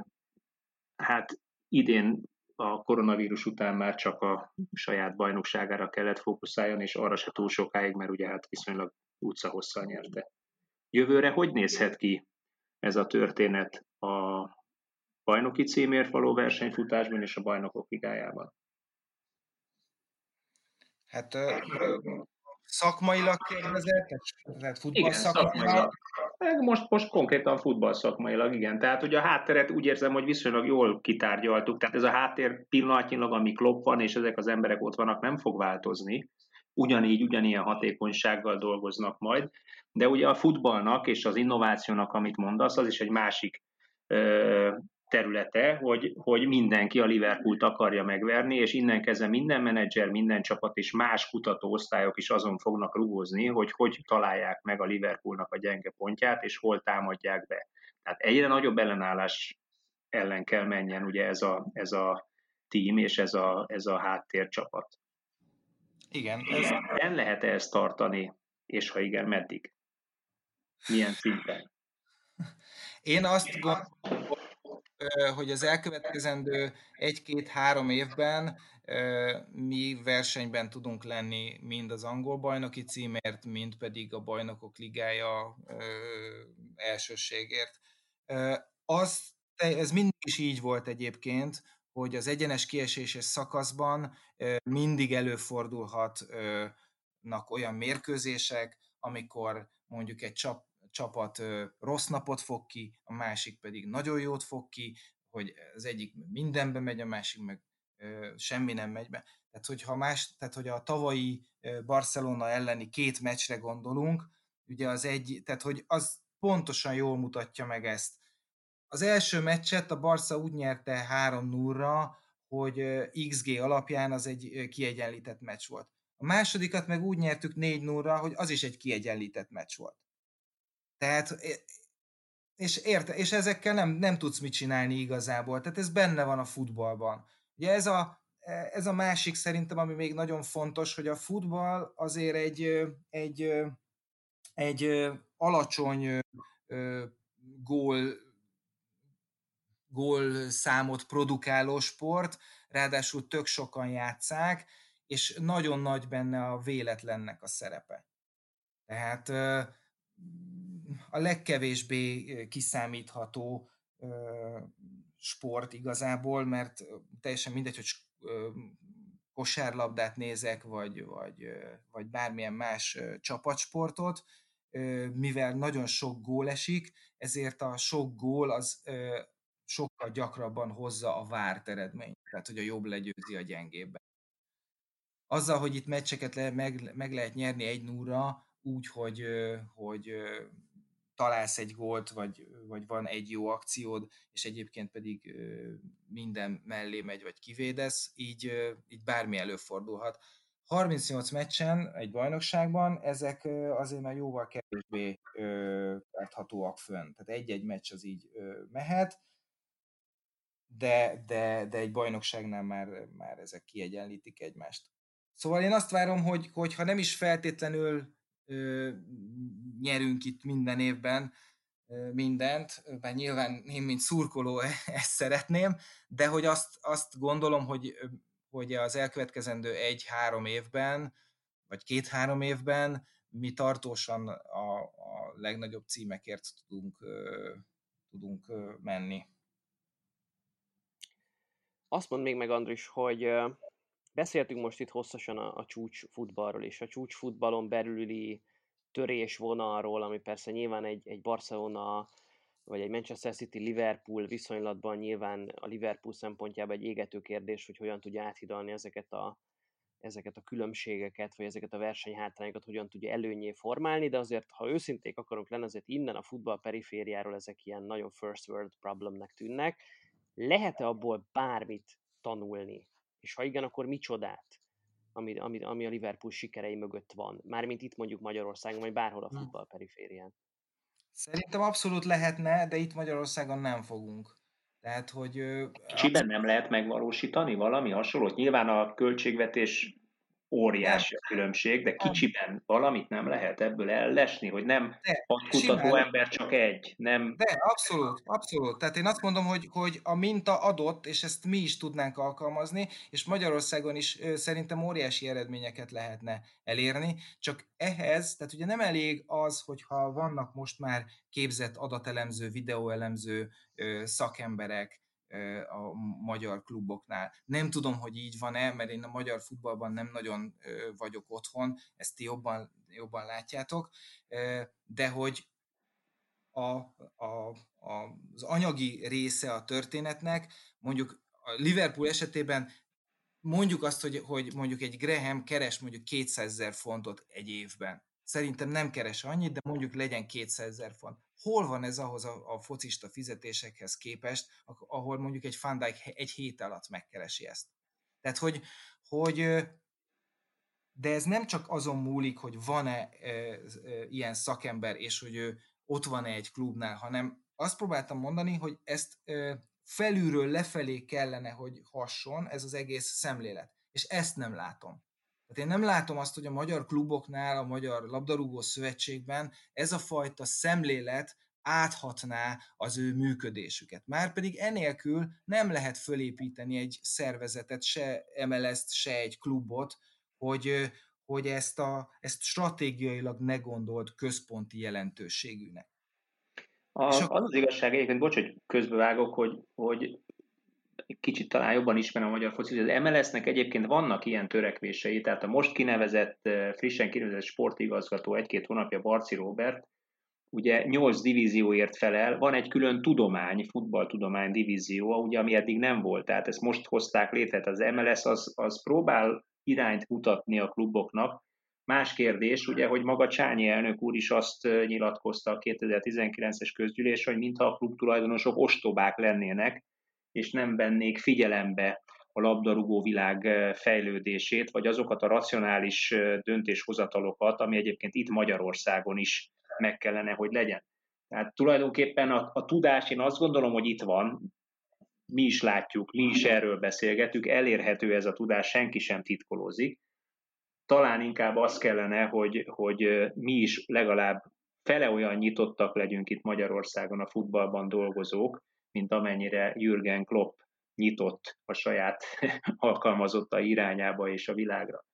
Speaker 5: hát idén a koronavírus után már csak a saját bajnokságára kellett fókuszáljon, és arra se túl sokáig, mert ugye hát viszonylag utca hosszal nyerte. Jövőre hogy nézhet ki ez a történet a bajnoki címért való versenyfutásban és a bajnokok ligájában?
Speaker 3: Hát szakmailag kérdezett, tehát futball igen, szakmailag.
Speaker 5: Most, most konkrétan futball szakmailag, igen. Tehát ugye a hátteret úgy érzem, hogy viszonylag jól kitárgyaltuk, tehát ez a háttér pillanatnyilag, ami klopp van, és ezek az emberek ott vannak, nem fog változni. Ugyanígy, ugyanilyen hatékonysággal dolgoznak majd, de ugye a futballnak és az innovációnak, amit mondasz, az is egy másik területe, hogy, hogy mindenki a Liverpoolt akarja megverni, és innen kezdve minden menedzser, minden csapat és más kutatóosztályok is azon fognak rugózni, hogy hogy találják meg a Liverpoolnak a gyenge pontját, és hol támadják be. Tehát egyre nagyobb ellenállás ellen kell menjen ugye ez a, ez a tím és ez a, ez a háttércsapat.
Speaker 3: Igen.
Speaker 5: Ez... Nem lehet -e ezt tartani, és ha igen, meddig? Milyen szinten?
Speaker 3: Én azt gondolom, hogy az elkövetkezendő egy-két-három évben mi versenyben tudunk lenni mind az angol bajnoki címért, mind pedig a bajnokok ligája elsőségért. Az, ez mindig is így volt egyébként, hogy az egyenes kieséses szakaszban mindig előfordulhatnak olyan mérkőzések, amikor mondjuk egy csap, csapat rossz napot fog ki, a másik pedig nagyon jót fog ki, hogy az egyik mindenbe megy, a másik meg semmi nem megy be. Tehát, hogyha más, tehát, hogy a tavalyi Barcelona elleni két meccsre gondolunk, ugye az egy, tehát, hogy az pontosan jól mutatja meg ezt. Az első meccset a Barca úgy nyerte 3-0-ra, hogy XG alapján az egy kiegyenlített meccs volt. A másodikat meg úgy nyertük 4-0-ra, hogy az is egy kiegyenlített meccs volt. Tehát, és, érte, és ezekkel nem, nem tudsz mit csinálni igazából. Tehát ez benne van a futballban. Ugye ez a, ez a másik szerintem, ami még nagyon fontos, hogy a futball azért egy, egy, egy alacsony gól, gól számot produkáló sport, ráadásul tök sokan játszák, és nagyon nagy benne a véletlennek a szerepe. Tehát a legkevésbé kiszámítható sport igazából, mert teljesen mindegy, hogy kosárlabdát nézek, vagy, vagy, vagy bármilyen más csapatsportot, mivel nagyon sok gól esik, ezért a sok gól az sokkal gyakrabban hozza a várt eredményt, tehát hogy a jobb legyőzi a gyengébben. Azzal, hogy itt meccseket le, meg, meg lehet nyerni egy núra, úgy, hogy, hogy találsz egy gólt, vagy, vagy van egy jó akciód, és egyébként pedig minden mellé megy, vagy kivédesz, így, így bármi előfordulhat. 38 meccsen egy bajnokságban ezek azért már jóval kevésbé tarthatóak fönn. Tehát egy-egy meccs az így mehet, de, de, de egy bajnokságnál már, már ezek kiegyenlítik egymást. Szóval én azt várom, hogy, hogy ha nem is feltétlenül ö, nyerünk itt minden évben ö, mindent, mert nyilván én, mint szurkoló ezt szeretném, de hogy azt, azt gondolom, hogy, hogy az elkövetkezendő egy-három évben, vagy két-három évben mi tartósan a, a legnagyobb címekért tudunk, ö, tudunk ö, menni.
Speaker 4: Azt mond még meg, Andris, hogy beszéltünk most itt hosszasan a, a csúcs futballról, és a csúcs futballon belüli törésvonalról, ami persze nyilván egy, egy Barcelona vagy egy Manchester City-Liverpool viszonylatban nyilván a Liverpool szempontjában egy égető kérdés, hogy hogyan tudja áthidalni ezeket a, ezeket a különbségeket, vagy ezeket a versenyhátrányokat hogyan tudja előnyé formálni, de azért, ha őszinték akarunk lenni, azért innen a futball perifériáról ezek ilyen nagyon first world problemnek tűnnek, lehet-e abból bármit tanulni? És ha igen, akkor micsodát? Ami, ami, ami a Liverpool sikerei mögött van. Mármint itt mondjuk Magyarországon, vagy bárhol a futball periférián.
Speaker 3: Szerintem abszolút lehetne, de itt Magyarországon nem fogunk. Tehát, hogy...
Speaker 5: Kicsiben nem lehet megvalósítani valami hasonlót? Nyilván a költségvetés óriási a különbség, de kicsiben valamit nem lehet ebből ellesni, hogy nem hat kutató ember csak egy, nem...
Speaker 3: De, abszolút, abszolút. Tehát én azt mondom, hogy, hogy a minta adott, és ezt mi is tudnánk alkalmazni, és Magyarországon is ö, szerintem óriási eredményeket lehetne elérni, csak ehhez, tehát ugye nem elég az, hogyha vannak most már képzett adatelemző, videóelemző ö, szakemberek, a magyar kluboknál. Nem tudom, hogy így van-e, mert én a magyar futballban nem nagyon vagyok otthon, ezt ti jobban, jobban látjátok, de hogy a, a, a, az anyagi része a történetnek, mondjuk a Liverpool esetében mondjuk azt, hogy, hogy mondjuk egy Graham keres mondjuk 200 ezer fontot egy évben. Szerintem nem keres annyit, de mondjuk legyen 200 ezer font hol van ez ahhoz a, a focista fizetésekhez képest, ahol mondjuk egy Van egy hét alatt megkeresi ezt. Tehát, hogy, hogy de ez nem csak azon múlik, hogy van-e e, e, ilyen szakember, és hogy ő ott van-e egy klubnál, hanem azt próbáltam mondani, hogy ezt e, felülről lefelé kellene, hogy hasson ez az egész szemlélet. És ezt nem látom. Tehát én nem látom azt, hogy a magyar kluboknál, a Magyar Labdarúgó Szövetségben ez a fajta szemlélet áthatná az ő működésüket. Márpedig enélkül nem lehet fölépíteni egy szervezetet, se MLS-t, se egy klubot, hogy, hogy ezt, a, ezt stratégiailag ne gondolt központi jelentőségűnek.
Speaker 5: A, az az igazság egyébként, bocs, hogy közbevágok, hogy, hogy kicsit talán jobban ismerem a magyar focit, az MLS-nek egyébként vannak ilyen törekvései, tehát a most kinevezett, frissen kinevezett sportigazgató egy-két hónapja Barci Robert, ugye nyolc divízióért felel, van egy külön tudomány, futballtudomány divízió, ugye, ami eddig nem volt, tehát ezt most hozták létre, az MLS az, az próbál irányt mutatni a kluboknak, Más kérdés, ugye, hogy maga Csányi elnök úr is azt nyilatkozta a 2019-es közgyűlés, hogy mintha a klub tulajdonosok ostobák lennének, és nem vennék figyelembe a labdarúgó világ fejlődését, vagy azokat a racionális döntéshozatalokat, ami egyébként itt Magyarországon is meg kellene, hogy legyen. Tehát tulajdonképpen a, a tudás, én azt gondolom, hogy itt van, mi is látjuk, mi is erről beszélgetünk, elérhető ez a tudás, senki sem titkolózik. Talán inkább az kellene, hogy, hogy mi is legalább fele olyan nyitottak legyünk itt Magyarországon a futballban dolgozók, mint amennyire Jürgen Klopp nyitott a saját alkalmazotta irányába és a világra.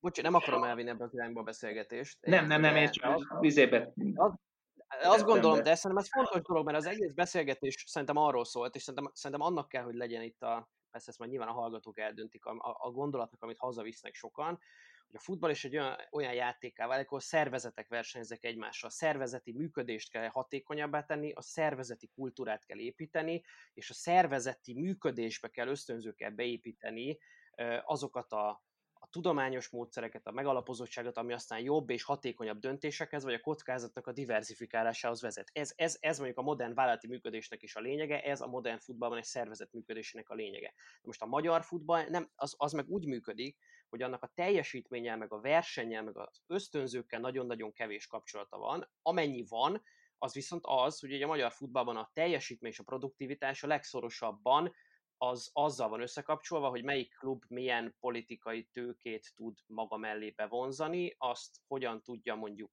Speaker 4: Bocs, nem akarom elvinni ebbe a irányba a beszélgetést.
Speaker 5: Nem, nem, nem, én csak vizébe...
Speaker 4: azt gondolom, de szerintem ez fontos dolog, mert az egész beszélgetés szerintem arról szólt, és szerintem, szerintem annak kell, hogy legyen itt a, ezt, ezt majd nyilván a hallgatók eldöntik, a, a gondolatnak, amit hazavisznek sokan, hogy a futball is egy olyan, olyan játéká válik, ahol szervezetek versenyeznek egymással. A szervezeti működést kell hatékonyabbá tenni, a szervezeti kultúrát kell építeni, és a szervezeti működésbe kell ösztönzőkkel beépíteni azokat a, a tudományos módszereket, a megalapozottságot, ami aztán jobb és hatékonyabb döntésekhez, vagy a kockázatnak a diversifikálásához vezet. Ez, ez, ez mondjuk a modern vállalati működésnek is a lényege, ez a modern futballban egy szervezet működésének a lényege. Most a magyar futball nem, az, az meg úgy működik, hogy annak a teljesítménnyel, meg a versennyel, meg az ösztönzőkkel nagyon-nagyon kevés kapcsolata van. Amennyi van, az viszont az, hogy ugye a magyar futballban a teljesítmény és a produktivitás a legszorosabban az azzal van összekapcsolva, hogy melyik klub milyen politikai tőkét tud maga mellé bevonzani, azt hogyan tudja mondjuk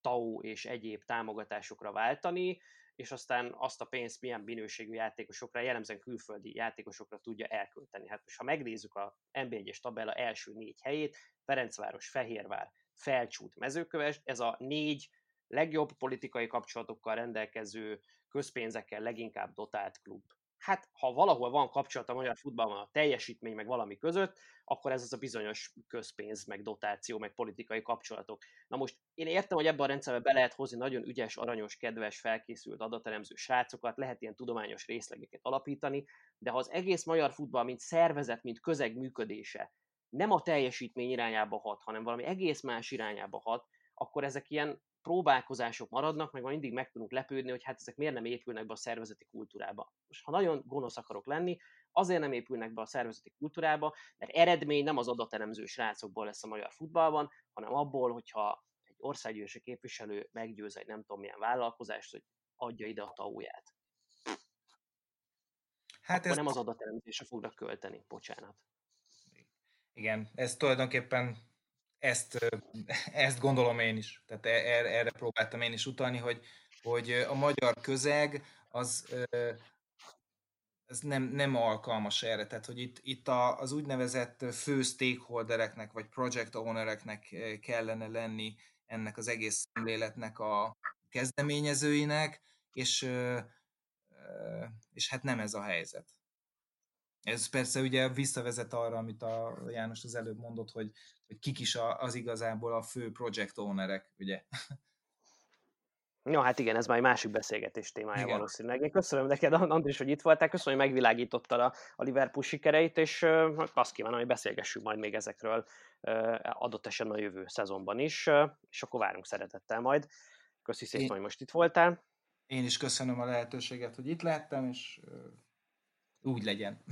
Speaker 4: TAU és egyéb támogatásokra váltani, és aztán azt a pénzt milyen minőségű játékosokra, jellemzően külföldi játékosokra tudja elkölteni. Hát most ha megnézzük a NB1-es tabella első négy helyét, Ferencváros, Fehérvár, Felcsút, Mezőköves, ez a négy legjobb politikai kapcsolatokkal rendelkező, közpénzekkel leginkább dotált klub hát ha valahol van kapcsolat a magyar futballban a teljesítmény meg valami között, akkor ez az a bizonyos közpénz, meg dotáció, meg politikai kapcsolatok. Na most én értem, hogy ebben a rendszerbe be lehet hozni nagyon ügyes, aranyos, kedves, felkészült adatelemző srácokat, lehet ilyen tudományos részlegeket alapítani, de ha az egész magyar futball, mint szervezet, mint közeg működése nem a teljesítmény irányába hat, hanem valami egész más irányába hat, akkor ezek ilyen próbálkozások maradnak, meg mindig meg tudunk lepődni, hogy hát ezek miért nem épülnek be a szervezeti kultúrába. Most ha nagyon gonosz akarok lenni, azért nem épülnek be a szervezeti kultúrába, mert eredmény nem az adatelemző srácokból lesz a magyar futballban, hanem abból, hogyha egy országgyűlési képviselő meggyőz egy nem tudom milyen vállalkozást, hogy adja ide a tauját. Hát Akkor ez... nem az adatelemzésre fognak költeni, bocsánat.
Speaker 3: Igen, ez tulajdonképpen ezt, ezt gondolom én is. Tehát erre, erre próbáltam én is utalni, hogy, hogy a magyar közeg az ez nem, nem alkalmas erre. Tehát, hogy itt, itt az úgynevezett fő stakeholdereknek, vagy project ownereknek kellene lenni ennek az egész szemléletnek a kezdeményezőinek, és, és hát nem ez a helyzet. Ez persze ugye visszavezet arra, amit a János az előbb mondott, hogy, hogy kik is az igazából a fő project ownerek, ugye?
Speaker 4: Jó, hát igen, ez már egy másik beszélgetés témája igen. valószínűleg. Én köszönöm neked, Andris, hogy itt voltál, köszönöm, hogy megvilágítottad a, a Liverpool sikereit, és uh, azt kívánom, hogy beszélgessünk majd még ezekről uh, adott esetben a jövő szezonban is, uh, és akkor várunk szeretettel majd. Köszi szépen, Én... hogy most itt voltál.
Speaker 3: Én is köszönöm a lehetőséget, hogy itt lehettem, és uh, úgy legyen.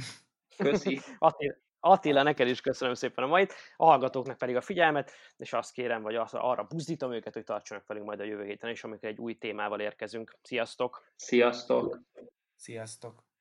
Speaker 4: Köszi. Attila, Attila, neked is köszönöm szépen a mait, a hallgatóknak pedig a figyelmet, és azt kérem, vagy arra buzdítom őket, hogy tartsanak velünk majd a jövő héten is, amikor egy új témával érkezünk. Sziasztok!
Speaker 5: Sziasztok!
Speaker 3: Sziasztok!